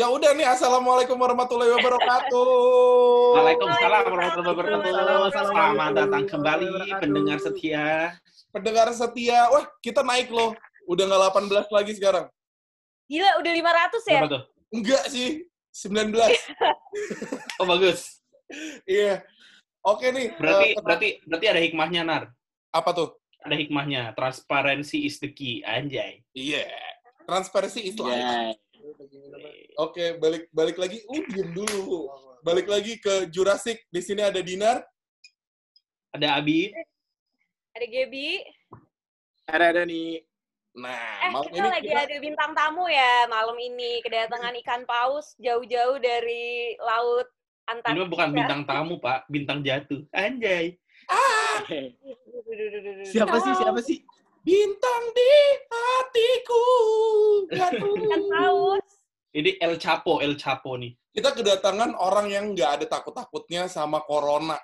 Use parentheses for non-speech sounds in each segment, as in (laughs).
Ya udah nih, assalamualaikum warahmatullahi wabarakatuh. Waalaikumsalam warahmatullahi wabarakatuh. Selamat datang kembali pendengar setia. Pendengar setia, wah kita naik loh. Udah nggak 18 lagi sekarang. Gila, udah 500 ya? Tuh? Enggak sih, 19. (laughs) Oh bagus. Iya. Oke nih. Berarti eh, berarti berarti ada hikmahnya Nar. apa tuh? Ada hikmahnya. Transparency is the key. Anjay. Iya. Transparency is life. Ya. Oke, balik balik lagi. Uh, diem dulu. Balik lagi ke Jurassic. Di sini ada Dinar. Ada Abi. Ada Gaby. Ada ada nih. Nah, Eh, malam kita ini lagi kita ada bintang tamu ya malam ini. Kedatangan ikan paus jauh-jauh dari laut Ini Antartika. mah bukan bintang tamu, Pak. Bintang jatuh. Anjay. Siapa sih? Siapa sih? Bintang di hatiku. Ikan paus. Ini El Chapo, El Chapo nih. kita kedatangan orang yang nggak ada takut-takutnya sama corona.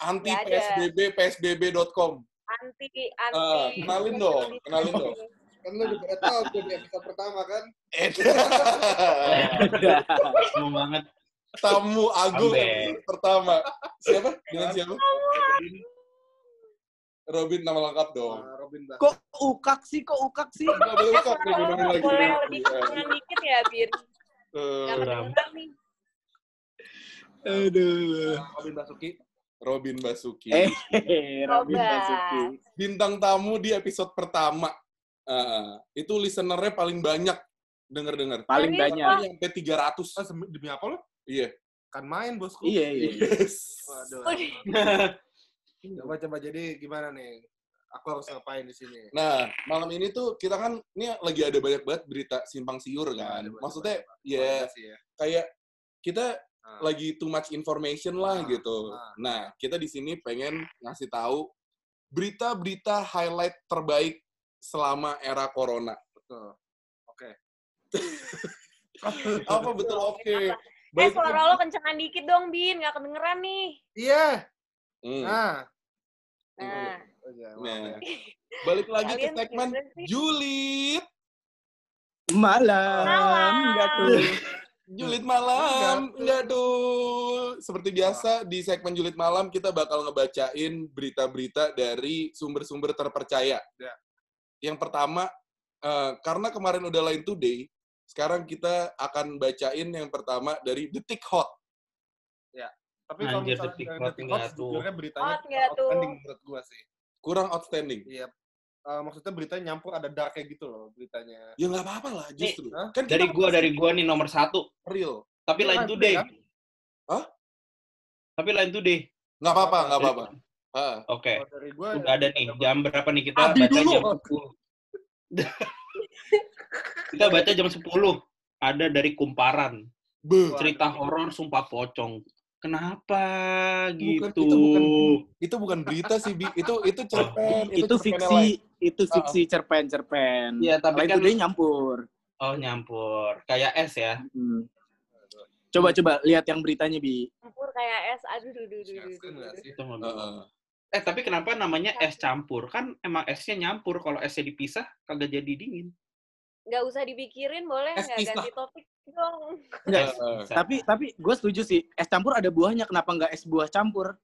Anti. PSBB, PSBB.com. Anti, Eh, anti. kenalin dong, kenalin dong. Kan lu udah pada tahu tuh di episode pertama kan. Eh, Semua banget. Tamu agung pertama. Siapa? Dengan siapa? Robin nama lengkap dong. Robin Bas. Kok ukak sih? Kok ukak sih? Nggak boleh Eh, nggak boleh lagi. boleh lebih Iya. kencang dikit ya, Bir. Eh, Nggak kedengeran nih. Aduh. Robin Basuki. Robin Basuki. Eh, Robin. Basuki. Bintang tamu di episode pertama. Ah, itu listenernya paling banyak denger-denger. Paling Serius, banyak. Sampai 300. Ah, sem- demi apa lo? Iya. Kan main bosku. Iya, iya. Yes. Waduh. Waduh. (laughs) Coba coba jadi gimana nih? Aku harus ngapain di sini? Nah, malam ini tuh kita kan ini lagi ada banyak banget berita simpang siur kan. Ada banyak Maksudnya ya Banyak sih ya. kayak kita Nah. lagi too much information lah Ah, gitu. ah. Nah, kita di sini pengen ngasih tahu berita-berita highlight terbaik selama era corona. Betul. Oke. (laughs) Apa betul oke? Eh, Balik suara lo kencengan dikit dong, Bin. Nggak kedengeran nih. Iya. Hmm. Nah. Nah, iya, maaf Nah, ya. balik lagi ke segmen? Julid. Malam. Malam. Enggak tuh. Julid malam, enggak tuh. Seperti biasa di segmen Julid malam kita bakal ngebacain berita-berita dari sumber-sumber terpercaya. Ya. Yang pertama, eh, karena kemarin udah lain today, sekarang kita akan bacain yang pertama dari Detik Hot. Tapi kalau misalnya detik hot detik nggak hot, tuh. sejujurnya beritanya Hot nggak tuh? outstanding menurut gua sih. Kurang outstanding. Iya. Eh, maksudnya beritanya nyampur ada dark kayak gitu loh beritanya. Ya nggak apa-apa lah, justru. Hah? Kan Dari gua, dari gua nih nomor satu. real. Tapi Iya, lain kan, today. kan? Hah? Tapi lain today. Nggak apa-apa, nggak apa-apa. Oke. Dari gua Udah ada nih. Jam berapa nih kita Abi baca dulu. jam 10. (laughs) kita baca jam 10. Ada dari kumparan. Wah. Cerita horor sumpah pocong. Kenapa Bukan, gitu? itu bukan itu bukan berita sih, Bi. Itu itu (laughs) cerpen, Itu cerpen fiksi. lain. Itu fiksi cerpen-cerpen. Iya, tapi Lain kan today nyampur. oh nyampur. Kayak es ya. Hmm. Coba coba lihat yang beritanya bi. campur kayak es. Aduh, duh, duh, duh? Itu. Eh, tapi kenapa namanya es campur? Kan emang esnya nyampur. Kalau esnya dipisah, kagak jadi dingin. Nggak usah dipikirin, boleh nggak ganti topik dong? (laughs) Enggak. Tapi tapi gue setuju sih. Es campur ada buahnya. Kenapa nggak es buah campur?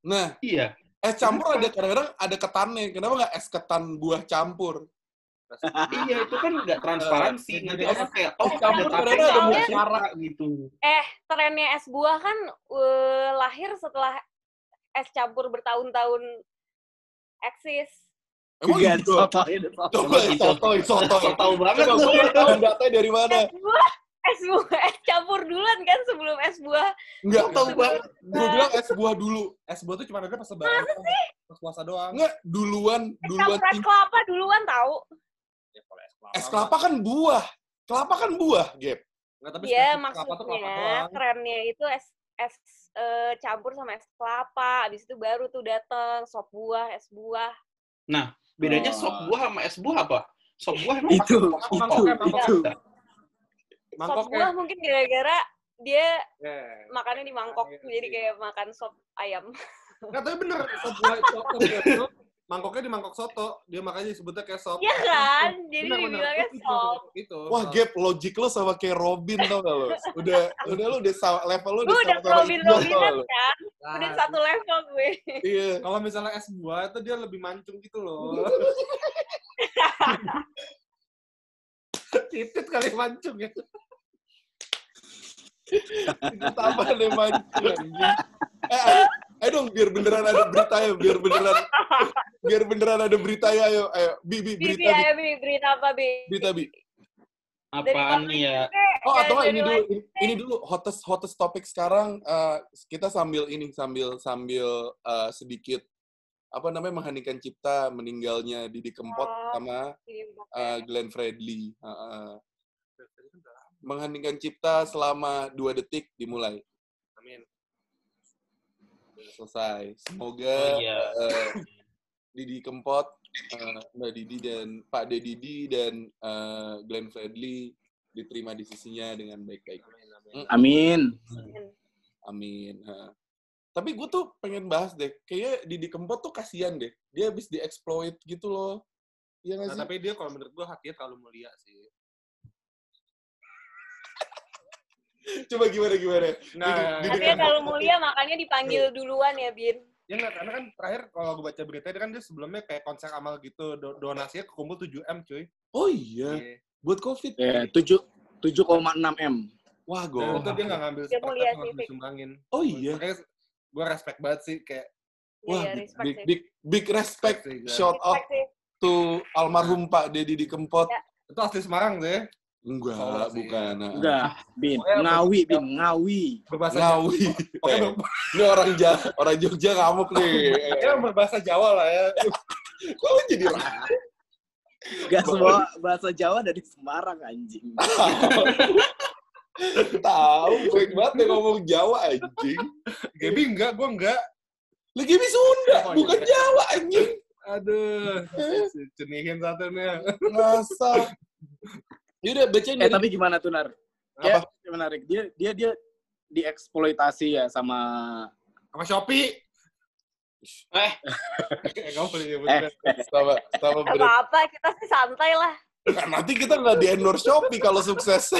Nah, Iya. es campur ada kadang-kadang ada ketannya. Kenapa nggak es ketan buah campur? (laughs) iya, itu kan nggak transparansi. Nanti orang kayak, oh, es campur kadang-kadang ada buah suara gitu. Eh, trennya es buah kan eh, lahir setelah es campur bertahun-tahun eksis. Emang Enggak, gitu? sotoy, sotoy. Coba sotoy, sotoy. So tau banget Coba lu. tahu datanya dari mana? Es buah, es buah, es campur duluan kan sebelum es buah. Enggak, tau banget. gue bilang es buah dulu. Es buah tuh cuma ada pas lebaran. doang. Pas puasa doang. Enggak, duluan, duluan. es kelapa duluan tahu. Ya, kalau es kelapa. Es kelapa kan buah. Kelapa kan buah, Gap. Nggak, tapi Iya, spesifik kelapa tuh kelapa maksudnya doang. trennya itu es es eh, campur sama es kelapa. Abis itu baru tuh dateng sop buah, es buah. Bedanya Oh. sop buah sama es buah apa? Sop buah emang Itu, pakai itu, mangkok. itu. Sop Mangkoknya. buah mungkin gara-gara dia Ya. makannya di mangkok, Iya, jadi kayak makan sop ayam. Nggak, tapi bener. Sop buah, sop, sop buah itu mangkoknya di mangkok soto. Dia makanya disebutnya kayak sop. Iya kan? Jadi benar. dibilangnya sop. Itu. Wah, Gap, logik lo sama kayak Robin tau gak lo? Udah, udah lo udah level lo Gue udah udah sama-sama Robin Robinan kan? Nah, Udah satu level gue. Iya. Kalau misalnya es buah itu dia lebih mancung gitu loh. (laughs) Titit kali mancung ya. Itu apa deh mancing anjing. Eh, ayo, ayo dong biar beneran ada berita ya, biar beneran biar beneran ada berita ya, ayo, ayo. Bi, bi, Bi, berita, Bi, bi. ayo Bi, berita apa Bi? Berita, bi. Apaan nih ya? Oh, atau ini dulu, ini, ini dulu hottest hottest topik sekarang eh, kita sambil ini sambil sambil eh, sedikit apa namanya mengheningkan cipta meninggalnya Didi Kempot Oh. sama eh, Glenn Fredly. Heeh. mengheningkan cipta selama dua detik dimulai. Amin. Selesai. Semoga Oh iya. eh, Didi Kempot, eh, Mbak Didi dan Pak Didi dan eh, Glenn Fredly diterima di sisinya dengan baik-baik. Amin, amin. Amin. Amin. Ha. Tapi gue tuh pengen bahas deh, kayaknya Didi Kempot tuh kasihan deh. Dia habis dieksploit gitu loh. Iya nggak Nah, sih? tapi dia kalau menurut gua hatinya terlalu mulia sih. (laughs) Coba gimana gimana? Nah, Didi- Tapi Didi ya kalau mulia makanya dipanggil duluan ya, Bin. Ya enggak, karena kan terakhir kalau gue baca berita dia kan dia sebelumnya kayak konser amal gitu, do- donasinya kekumpul 7M cuy. Oh iya, Iya. buat COVID. Ya, 7 7,6 M. Wah, gue. itu dia nggak ngambil Dia seperti mulia sih, disumbangin. Oh iya. Makanya gue respect banget sih kayak Iya, Wah, ya, respect big, sih. big, big respect. sih, gua. Shout out Respect to almarhum Pak Dedi di Kempot. Ya. Itu asli Semarang sih. Enggak, Solo sih. bukan. nah. Udah, Bin. Pokoknya Ngawi, Bin. Ngawi. Berbahasa Ngawi. Eh, Ini orang Ja- orang Jogja ngamuk nih. pokoknya berbahasa Jawa lah ya. (laughs) Kok lu jadi ra- Gak semua bahasa Jawa dari Semarang, anjing. (laughs) Tahu, baik banget dia ngomong Jawa anjing. Gaby enggak, gue enggak. Lagi di Sunda, Oh, iya. bukan Jawa anjing. Aduh, cenihin satu nih. Masa. Yaudah, bacain Eh, dari tapi gimana tuh, Nar? Apa? Ya, menarik. Dia dia dia dieksploitasi ya sama Sama Shopee. Eh. (laughs) Eh, sama sama apa-apa, kita sih santai lah. Nah, nanti kita nggak di endorse Shopee kalau sukses. (laughs)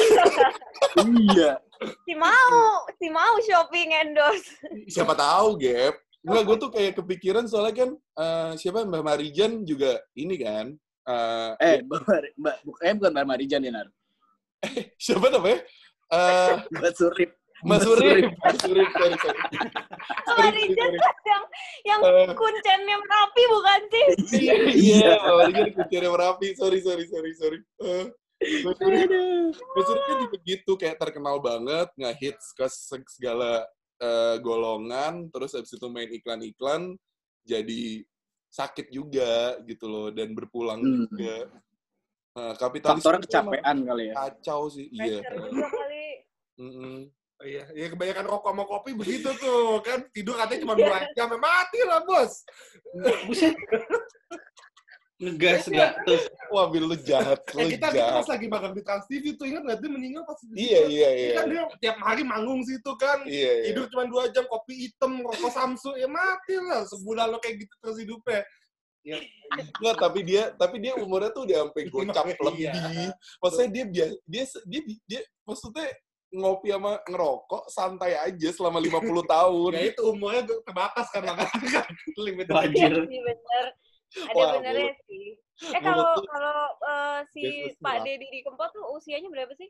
Iya. Si mau, si mau shopping endorse. Siapa tahu, Gap. Enggak, gue tuh kayak kepikiran soalnya kan eh, siapa Mbak Marijan juga ini kan. Eh, Eh, Mbak, Mari- Mbak, eh, bukan Mbak Marijan ya, Nar. siapa namanya? Eh, Mbak Surip. Mas Surip. Mas Surip, sorry, sorry. Marijan kan yang yang Eh, kuncennya merapi bukan sih? Iya, iya, Mbak Marijan kucirnya merapi. Sorry, sorry, sorry, sorry. Eh, Mas Surip, Mas Surip kan tipe gitu, kayak terkenal banget, nge-hits ke se- segala eh, golongan, terus habis itu main iklan-iklan, jadi sakit juga gitu loh, dan berpulang Hmm. juga. Nah, kapitalis Faktornya kecapean kali ya. Kacau sih, iya. Juga kali. Mm-mm. Oh, iya, ya kebanyakan rokok sama kopi begitu tuh kan tidur katanya cuma dua (laughs) jam, mati lah bos. Buset. Ngegas gak tuh. Wah, Bil, lu jahat, Eh lu kita, kita jahat. pas lagi magang di Trans TV tuh ingat nggak dia meninggal pas di Iya, iya, iya. kan dia tiap hari manggung situ kan. Iya, iya. Tidur cuma dua jam, kopi hitam, rokok Samsu, ya mati lah. Sebulan lo kayak gitu terus hidupnya. Nggak, tapi dia tapi dia umurnya tuh udah sampai gocap Iya. lebih. Maksudnya dia biasa dia dia dia maksudnya ngopi sama ngerokok santai aja selama 50 (laughs) tahun. Ya itu umurnya tuh terbatas kan makanya kan limit Wajib. Iya Anjir. sih bener. Ada Wah, benernya sih. Eh mulut kalau kalau eh, si Yesus Pak. Deddy di Kempot tuh usianya berapa sih?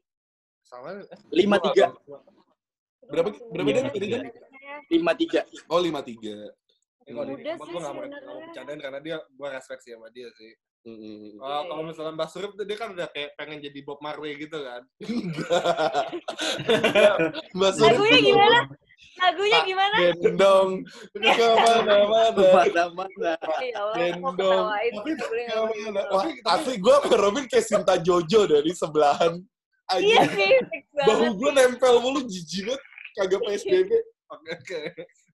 Sama eh, Lima tiga, Berapa- berapa dia tadi, lima tiga. Oh, 53. eh, kalau di Kempot gua nggak mau bercandain karena dia gua respect sih sama dia sih. Mm-mm. Kalau kalau misalnya Mbak Surip tuh dia kan udah kayak pengen jadi Bob Marley gitu kan. (laughs) Mbak Surip Lagunya gimana? Lagunya gimana? Gendong ke mana-mana. Ke mana-mana. Ya Allah, mau Gendong. Ke mana. Asli gue sama Robin kayak Sinta Jojo dari sebelahan. Iya Aja. sih, fix Bahu gue nempel mulu jijik banget. Kagak (laughs) PSBB. Oke oke.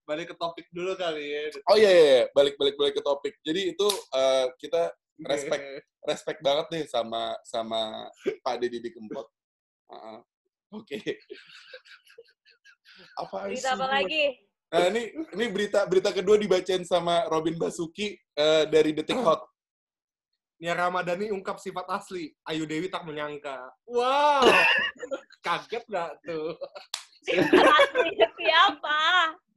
Balik ke topik dulu kali ya. Oh iya, iya, iya. balik balik balik ke topik. Jadi itu eh, kita Respect. respect banget nih sama sama Pak Deddy di Kempot. Heeh. Oke. Apa Berita apa lagi? Nah, ini ini berita berita kedua dibacain sama Robin Basuki eh, dari Detik Hot. Nia Ramadhani ungkap sifat asli. Ayu Dewi tak menyangka. Wow. (laughs) Kaget nggak tuh? Aslinya siapa?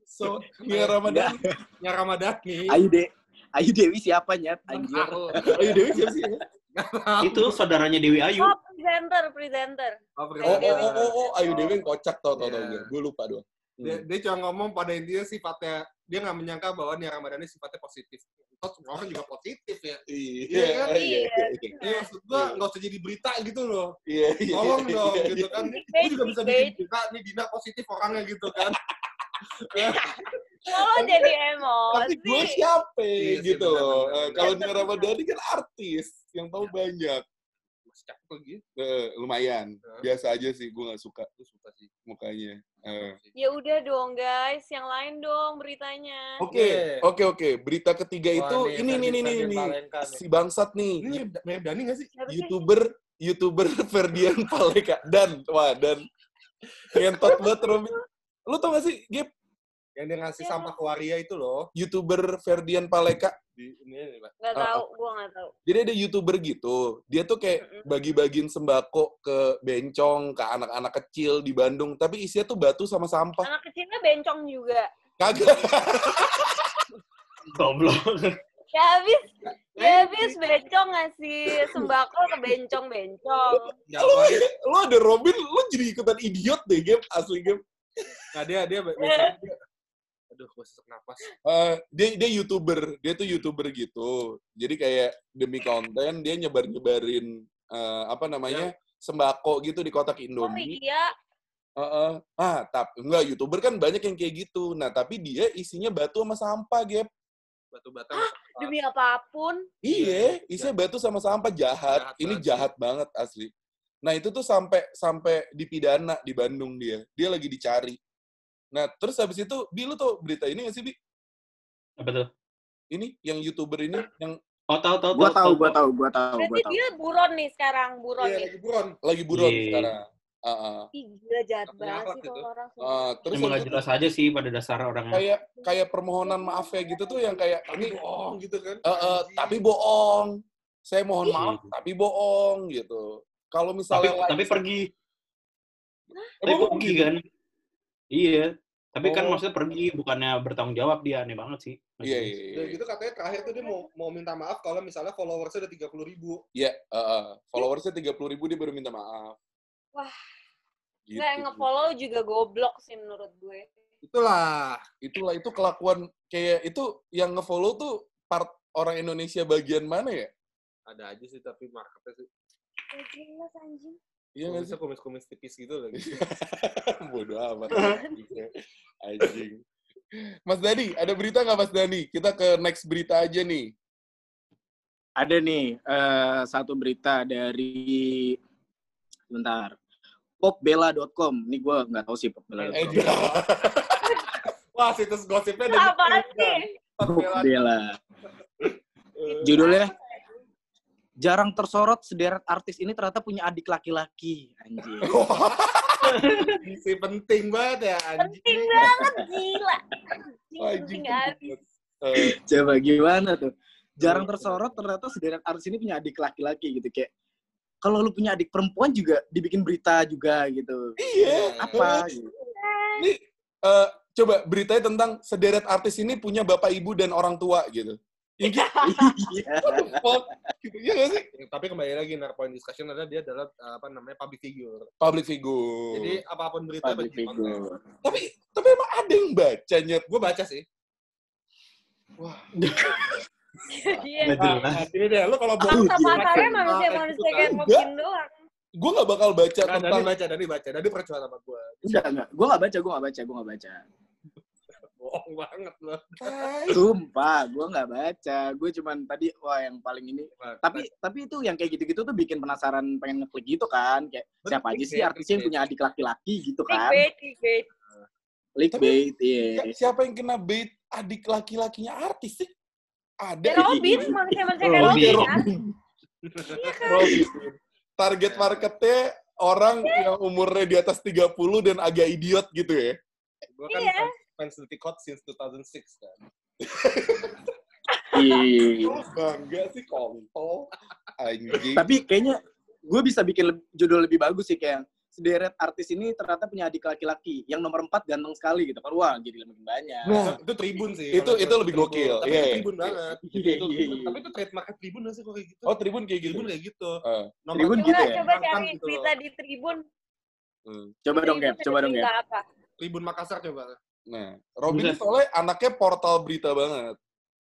So, Nia Ramadhani. Nia Ramadhani. Ayu De Ayu Dewi siapa nyet? Anjir. Ayu Dewi siapa sih? Itu saudaranya Dewi Ayu. Oh, presenter, presenter. Oh, Oh, oh, Dewi. oh, oh, oh, Ayu Dewi yang kocak tau tau tau Iya. gue. Gue lupa doang. Dia, Hmm. dia cuma ngomong pada intinya sifatnya dia nggak menyangka bahwa Nia Ramadhani sifatnya positif. Toh semua orang juga positif ya. Iya, Iya, iya, iya. iya, iya. Iya, maksud gua nggak usah jadi berita gitu loh. Iya, iya. Tolong dong gitu kan. Gue juga bisa bikin berita nih Dina positif orangnya gitu kan. Kalau jadi Tapi gue emosi. siapa Iya sih, gitu loh. Eh. Kalau Nia Ramadhani kan artis yang tahu banyak. Masih cakep lagi. Eh, lumayan. Hah? Biasa aja sih, gue gak suka Gue suka sih. mukanya. Eh. Ya udah dong guys, yang lain dong beritanya. Oke, Iya. oke, oke. Berita ketiga Wah, itu nih, ini nih nih nih Ferdian nih. Paleka nih. Si bangsat Ini nih. mirip, mirip Dani nggak sih? Siapa sih? YouTuber YouTuber (laughs) Ferdian Paleka dan wah dan ngentot banget Robin. Lu tau gak sih, Gap? Yang dia ngasih Iya. sampah ke waria itu loh. YouTuber Ferdian Paleka. Di ini, ini Pak. Nggak Ah, tahu, gua nggak tahu. Jadi ada YouTuber gitu. Dia tuh kayak bagi-bagiin sembako ke bencong, ke anak-anak kecil di Bandung. Tapi isinya tuh batu sama sampah. Anak kecilnya bencong juga. Kagak. (laughs) Goblok. Ya habis, ya habis bencong ngasih sembako ke bencong-bencong. Ya, lu, waria. lu ada Robin, lu jadi ikutan idiot deh, Gap. Asli, Gap. Nah, dia dia biasanya dia- Aduh, gue sesak napas. Eh, dia dia youtuber dia tuh youtuber gitu. Jadi kayak demi konten dia nyebar nyebarin apa namanya sembako gitu di kotak Oh Indomie iya, Heeh. ah tapi enggak youtuber kan banyak yang kayak gitu. Nah tapi dia isinya batu sama sampah gap. Batu bata. sama sampah. demi apa pun. iya. isinya batu sama sampah jahat, Jahat ini banget. jahat banget asli. Nah itu tuh sampai sampai dipidana di Bandung dia. Dia lagi dicari nah terus habis itu bi lu tuh berita ini nggak sih bi Apa tuh? ini yang youtuber ini yang Oh, tahu tahu Gua tahu, gua tahu. tahu, gua tahu, gua Berarti tahu. dia buron nih sekarang, buron Iya, nih. lagi buron. lagi buron Iya. sekarang ah. Ih, gila jahat banget sih gitu. orang. Ah, terus Emang gak jelas aja sih pada dasar orangnya. kayak kayak permohonan maaf kayak gitu tuh yang kayak Tapi ini bohong gitu kan. eh, eh, Anjing. tapi bohong saya mohon maaf tapi bohong gitu kalau Tapi misalnya lain- tapi pergi. Tapi pergi gitu? kan? Iya. Tapi kan Oh. maksudnya pergi bukannya bertanggung jawab dia aneh banget sih. iya iya iya Ya gitu katanya terakhir tuh dia mau mau minta maaf kalau misalnya followersnya udah 30 ribu. Iya, eh, eh, followersnya tiga puluh ribu dia baru minta maaf Wah. gitu. Nggak, yang nge-follow juga goblok sih menurut gue. Itulah. itulah itu kelakuan kayak itu yang ngefollow tuh part orang Indonesia bagian mana ya Ada aja sih tapi marketnya sih. Ya jelas anjing. Iya nggak sih Kumisnya kumis-kumis tipis gitu lagi. (laughs) bodoh amat (laughs) anjing Mas Dani, ada berita nggak Mas Dani? Kita ke next berita aja nih. Ada nih eh, satu berita dari bentar. popbella.com. Ini gue nggak tahu sih Eh, popbella.com. dia- (laughs) Wah, situs gosipnya dari apaan sih? Popbella. Judulnya jarang tersorot sederet artis ini ternyata punya adik laki-laki. Anjir. (laughs) si penting banget ya anjing. Penting banget, gila. Anjing, Anjing. penting habis. Eh, Coba gimana tuh? Jarang tersorot ternyata sederet artis ini punya adik laki-laki gitu kayak kalau lu punya adik perempuan juga dibikin berita juga gitu. Iya. Apa gitu. Ini eh, coba beritanya tentang sederet artis ini punya bapak ibu dan orang tua gitu. Ya gitu, (laughs) Iya. what the fuck? Gitu, ya nggak sih? Tapi kembali lagi nar point discussion adalah dia adalah uh, apa namanya public figure. Public figure. Jadi apa pun berita Public bagi konten. figure. tapi tapi emang ada yang baca nyet. Gue baca sih. Iya. Nggak jelas. Ini deh, lu kalau bohong. Pasarnya manusia-manusia kayak mungkin doang. Gue nggak bakal baca Nah, tentang baca, Dani baca. Dani percaya sama gue. Enggak, enggak. Gue gak baca, gue gak baca, gue gak baca. Bohong banget loh. Sumpah, gue gak baca. Gue cuman tadi, wah yang paling ini. Tapi tapi itu yang kayak gitu-gitu tuh bikin penasaran pengen ngeklik gitu kan. Kayak Betul, siapa aja sih artis yang punya adik laki-laki gitu kan. Clickbait, clickbait. Clickbait, iya. Si- siapa yang kena bait adik laki-lakinya artis sih? Ada. Ya Robin, manusia-manusia kayak Robin. Robin kan. Iya kan? Robin. Target marketnya orang yang umurnya di atas 30 dan agak idiot gitu ya. Gue kan Iya. Fans Detik Hot since 2006 kan. Iya. Lu bangga sih kontol. Anjing. Tapi kayaknya gue bisa bikin judul lebih bagus sih kayak sederet artis ini ternyata punya adik laki-laki yang nomor empat ganteng sekali gitu kan wah jadi lebih banyak Nah, itu tribun sih. itu- itu lebih Tribun. gokil. Tapi Iya, itu iya. tribun banget. Iya, Itu- iya, iya. Tapi itu trademark tribun nggak sih kok kayak gitu? Oh, Tribun kayak gitu. Tribun kayak gitu. Ah, Nomor Tribun Coba, gitu ya? coba Kan cari gitu berita di Tribun. hmm. coba dong Tribun Gap coba dong Gap? Tribun Makassar coba. Nah, Robin Buset. soalnya anaknya portal berita banget.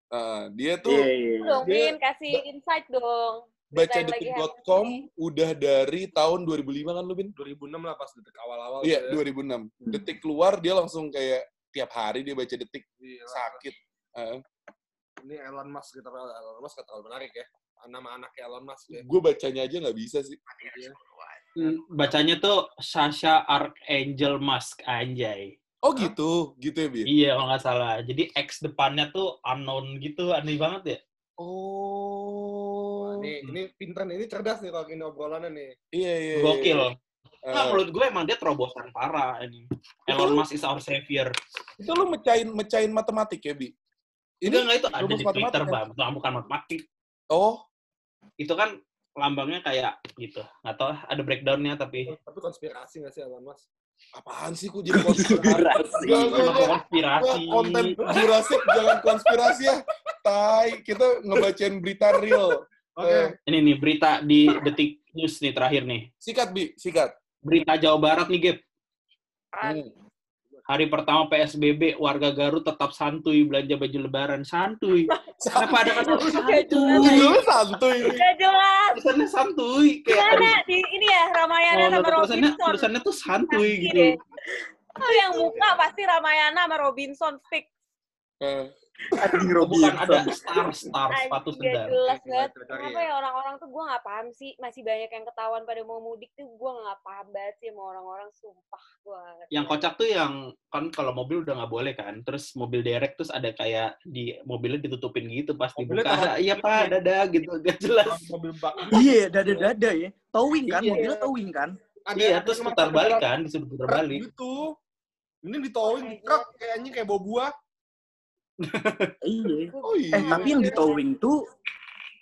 Ah, dia tuh iya iya Dong, Dia- Bin, kasih insight dong. Bacadetik.com happening. udah dari tahun 2005 kan lu, Bin? 2006 lah pas detik awal-awal. Iya, tuh ya. 2006. Detik keluar dia langsung kayak tiap hari dia baca detik Iya. sakit. Ah, Ini Elon Musk gitu. Elon Musk gak terlalu menarik ya. Nama anaknya Elon Musk ya. gue bacanya aja nggak bisa sih. Iya. Hmm, Bacanya tuh Sasha Archangel Musk, anjay. Oh gitu, gitu ya, Bin? Iya, kalau nggak salah. Jadi X depannya tuh unknown gitu, aneh banget ya. Oh. Ini, ini pinter nih, ini cerdas nih kalau gini obrolannya nih. Iya, iya. iya. Gokil. Eh, Nah, menurut gue emang dia terobosan parah ini. Elon Musk is our savior. itu lu mecahin mecahin matematik ya, Bi? Ini enggak itu ada di matematik Twitter, kan? Bang. Bukan, bukan matematik. oh, Itu kan lambangnya kayak gitu. Nggak tahu ada breakdownnya tapi Tapi konspirasi gak sih Elon Musk? Apaan sih kok jadi konspirasi? konspirasi konten Jurassic jangan konspirasi ya. Tai, kita ngebacain berita real. Oke. Eh, Ini nih berita di Detik News nih terakhir nih. sikat, Bi, sikat. Berita Jawa Barat nih, Gap. Hmm. Hari pertama PSBB, warga Garut tetap santuy belanja baju lebaran. Santuy. Kenapa ada kata santuy? Lu santuy. Gak jelas. Tulisannya santuy. Kayak, Mana di ini ya Ramayana oh, sama Robinson. tulisannya tuh santuy gitu. Oh, yang buka pasti Ramayana sama Robinson fix. Eh, anjing Bukan ada Robinson star, star, sepatu gak sedang. jelas banget. Kenapa ya. orang-orang tuh gue gak paham sih. Masih banyak yang ketahuan pada mau mudik tuh gue gak paham banget sih sama orang-orang. Sumpah gue Yang kocak tuh yang kan kalau mobil udah nggak boleh kan, terus mobil derek terus ada kayak di mobilnya ditutupin gitu pas Mobilnya dibuka. Iya pak, dadah gitu, gak jelas. Mobil bak. iya dada-dada ya towing kan Iya. mobilnya towing kan Ada, Iya, terus putar balik kan, disuruh putar balik. Gitu. Ini ditowing di truk kayak anjing kayak bawa buah. Iya oh iya. eh tapi yang di towing tuh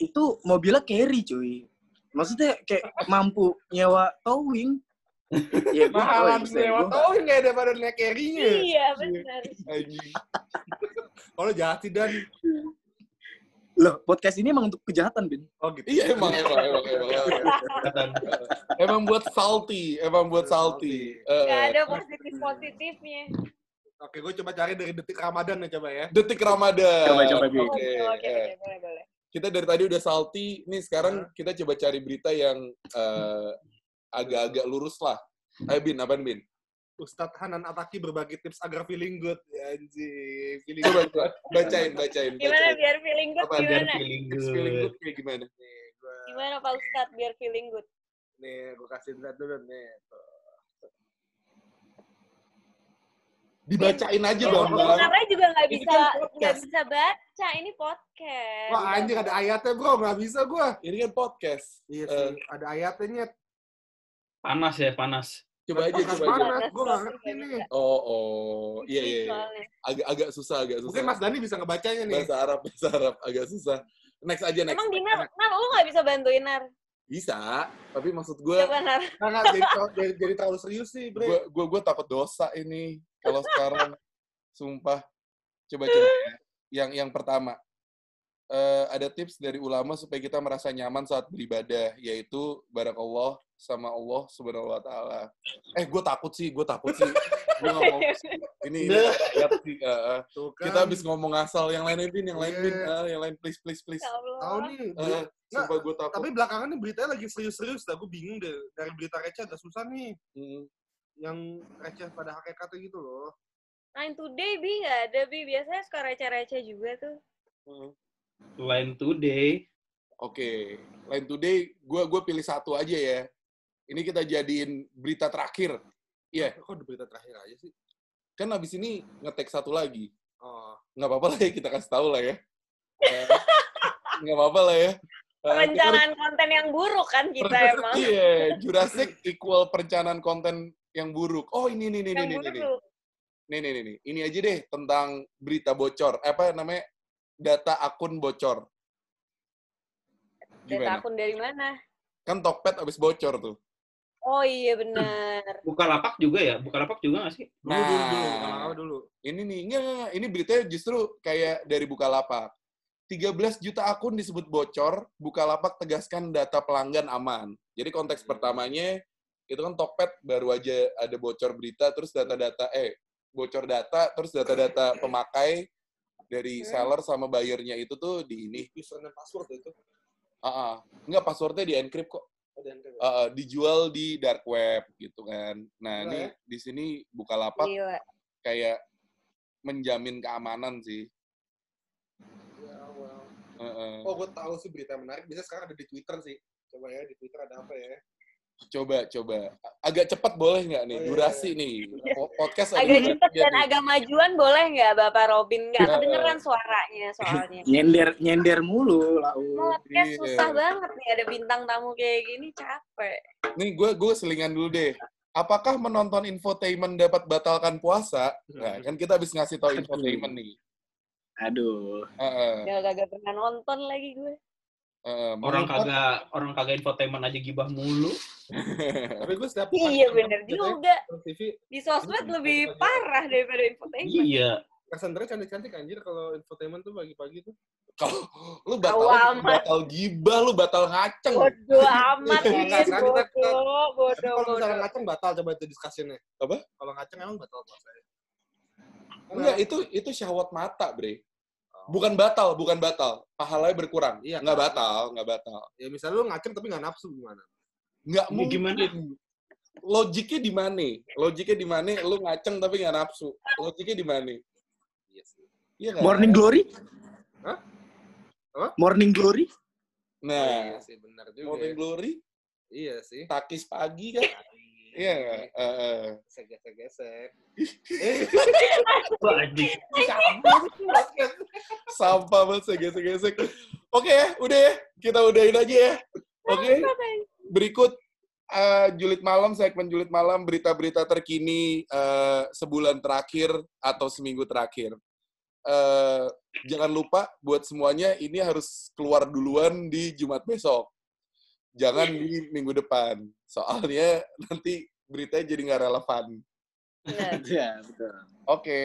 itu mobilnya carry cuy maksudnya kayak mampu nyewa towing (laughs) ya ya, Mahalan sewa gua nggak- towing kayak daripada naik carry-nya. Iya benar. Anjing. Kalau jahat sih dan loh podcast ini emang untuk kejahatan bin oh gitu. Iya emang, emang, emang, emang, emang. Emang buat salty, emang buat salty. Eh, Gak ada positif-positifnya. Oke, gue coba cari dari detik Ramadan ya coba ya. Detik Ramadan. Coba, coba. Oke. Oke, oke, eh. boleh, boleh. Kita dari tadi udah salty, nih sekarang kita coba cari berita yang eh, agak-agak lurus lah. Ayo Bin, apaan Bin? Ustadz Hanan Ataki berbagi tips agar feeling good. Ya, anjing, feeling Coba, good. coba bacain, bacain, Gimana bacain. biar feeling good Apa, Biar gimana? feeling Tips feeling good. good kayak gimana? Nih, gue Gimana Pak Ustadz biar feeling good? nih gue kasih lihat dulu nih. Tuh. Dibacain aja Oh, dong, Bang. Karena juga nggak bisa kan nggak bisa baca ini podcast. Wah anjing ada ayatnya bro, nggak bisa gue. Ini kan podcast. Iya sih, ada ayatnya. Panas ya, panas. Coba aja, Panas coba aja. banget, gue nggak ngerti nih. Oh, oh, iya, iya, iya. Agak, agak susah, agak susah. Mungkin Mas Dani bisa ngebacanya nih. Bahasa Arab, bahasa Arab, agak susah. Next aja, next. Emang Dinar, Nar, lu nggak bisa bantuin Nar? Bisa, tapi maksud gue. Nggak, nggak, jadi, terlalu- jadi, jadi terlalu serius sih, bre. gue, gue, gue takut dosa ini kalau sekarang. Sumpah. Coba coba. ya. Yang yang pertama, eh, ada tips dari ulama supaya kita merasa nyaman saat beribadah, yaitu barakallah sama Allah subhanahu wa taala. Eh, gue takut sih, gue takut sih. (laughs) Gue gak mau sih. Ini, ini ayat sih. kan. kita habis ngomong asal, yang lain Bin, yang lain Bin, Iya. Ah, yang lain please, please, please. Ya. Tahu nih, beri- sumpah gue takut. tapi belakangan nih beritanya lagi serius-serius dah. Gue bingung deh. Dari berita receh agak susah nih. Hmm. Yang receh pada hakikatnya gitu loh. Nine today bi nggak ada bi. Biasanya suka receh-receh juga tuh. Hmm. Line today. Oke, Line Today, gue gue pilih satu aja ya. Ini kita jadiin berita terakhir. Iya, Kok ada berita terakhir aja sih? kan abis ini ngetek satu lagi. Oh. Nggak apa-apa lah ya, kita kasih tahu lah ya. Eh, (laughs) Nggak apa-apa lah ya. Eh, Perencanaan konten yang buruk kan kita emang. Iya, Jurassic equal perencanaan konten yang buruk. Oh ini, ini, ini, Yang ini, ini. buruk. nih nih nih nih. Ini aja deh tentang berita bocor. Apa namanya? Data akun bocor. Data Gimana? akun dari mana? Kan Tokped abis bocor tuh. Oh iya benar. (clears throat) Bukalapak juga ya? Bukalapak juga nggak sih? Dulu, dulu, dulu. Nah. Kalau nggak dulu. Ini nih, enggak, enggak, enggak. ini beritanya justru kayak dari Bukalapak. 13 juta akun disebut bocor, Bukalapak tegaskan data pelanggan aman. Jadi konteks pertamanya, itu kan Tokped baru aja ada bocor berita, terus data-data, eh, bocor data, terus data-data (clears throat) pemakai dari Hmm. seller sama buyernya itu tuh di ini. Username password itu. Ah, ah. Enggak, passwordnya di encrypt kok. Ah, dijual di dark web gitu kan. Nah, Gila ini ya. di sini Bukalapak Gila. kayak menjamin keamanan sih. Well. Heeh. Oh, gue tahu sih berita menarik. Biasanya sekarang ada di Twitter sih. Coba ya, di Twitter ada apa ya? Coba, coba. Agak cepat boleh nggak nih? Oh, iya, Durasi nih. Po- Podcast Agak cepet dan nih. agak majuan boleh nggak Bapak Robin? Nggak Iya. kedengeran suaranya soalnya. (laughs) Nyender nyender mulu lau. Podcast Iya. susah banget nih ada bintang tamu kayak gini capek. Nih, gue gue selingan dulu deh. Apakah menonton infotainment dapat batalkan puasa? Nah, kan kita habis ngasih tau infotainment nih. Aduh. Heeh, Gak kagak pernah nonton lagi gue. Heeh. Orang kagak orang kagak infotainment aja gibah mulu. (laughs) Tapi gue setiap Iya bener juga. TV, Di sosmed lebih parah daripada infotainment. Iya. presenternya cantik-cantik anjir kalau infotainment tuh pagi-pagi tuh. Kalau lu batal, amat. batal gibah, lu batal ngaceng. Bodoh (laughs) amat Iya, nih, kan, kita- bodoh, bodoh, kalau misalnya ngaceng batal coba itu discussion-nya. Apa? Kalau ngaceng emang batal puasanya. Enggak, itu itu syahwat mata, Bre. Bukan batal, bukan batal. Pahalanya berkurang. Iya, Nggak kan? batal, nggak batal. Ya misalnya lu ngaceng tapi nggak nafsu gimana? Nggak Ini mungkin. gimana? Logiknya di mana? Logiknya di mana? Lu ngaceng tapi nggak nafsu. Logiknya di mana? Iya sih. Iya nggak? Morning Glory? Hah? Apa? Morning Glory? iya Nah, sih benar juga. Morning ya. Glory, Iya sih. takis pagi kan? Iya? Eh, eh. Gesek-gesek. Wah, anjing. Sampah banget segesek-gesek. Oke ya, udah ya. Kita udahin aja ya. Oke. Berikut eh, julid malam, segmen julid malam, berita-berita terkini eh, sebulan terakhir atau seminggu terakhir. Eh, jangan lupa buat semuanya ini harus keluar duluan di Jumat besok. Jangan di minggu depan. Soalnya nanti beritanya jadi nggak relevan. Bener. (laughs) Iya, betul. Oke,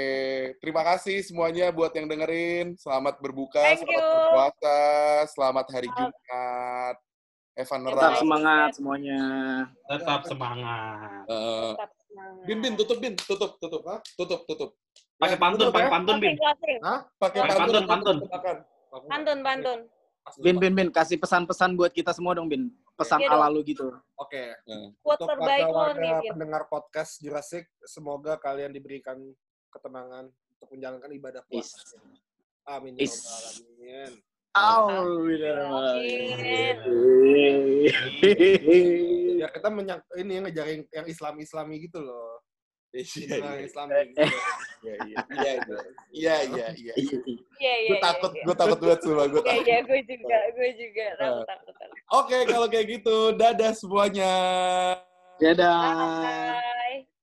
terima kasih semuanya buat yang dengerin. Selamat berbuka, Thank selamat you. berpuasa, selamat hari Jumat. Evan Tetap Neras. semangat semuanya. Tetap semangat. Tetap semangat. bin, bin, tutup, bin, tutup, tutup, Hah? tutup, tutup. Pakai Ya, pantun, pakai ya. pantun, Bin. Hah? Pakai pantun, pantun. Pantun, pantun. Bin, Bin, Bin, kasih pesan-pesan buat kita semua dong, Bin. Pesan Iya ala lu gitu. Oke. Quote Untuk terbaik lo nih, warga-warga pendengar podcast Jurassic, semoga kalian diberikan ketenangan untuk menjalankan ibadah Is. puasa. Amin. ya Is. Rabbal Alamin. Amin. Ya kita menyak ini ngejaring yang Islam-Islami gitu loh. Iya, Nah, iya, gitu. iya, iya, iya, iya, iya, iya. Iya, iya, Gue iya, takut, iya. gue takut banget semua, gue Iya, takut. iya, gue juga, gue juga. Takut, takut, takut. Oke, kalau kayak gitu, dadah semuanya. Dadah. Bye.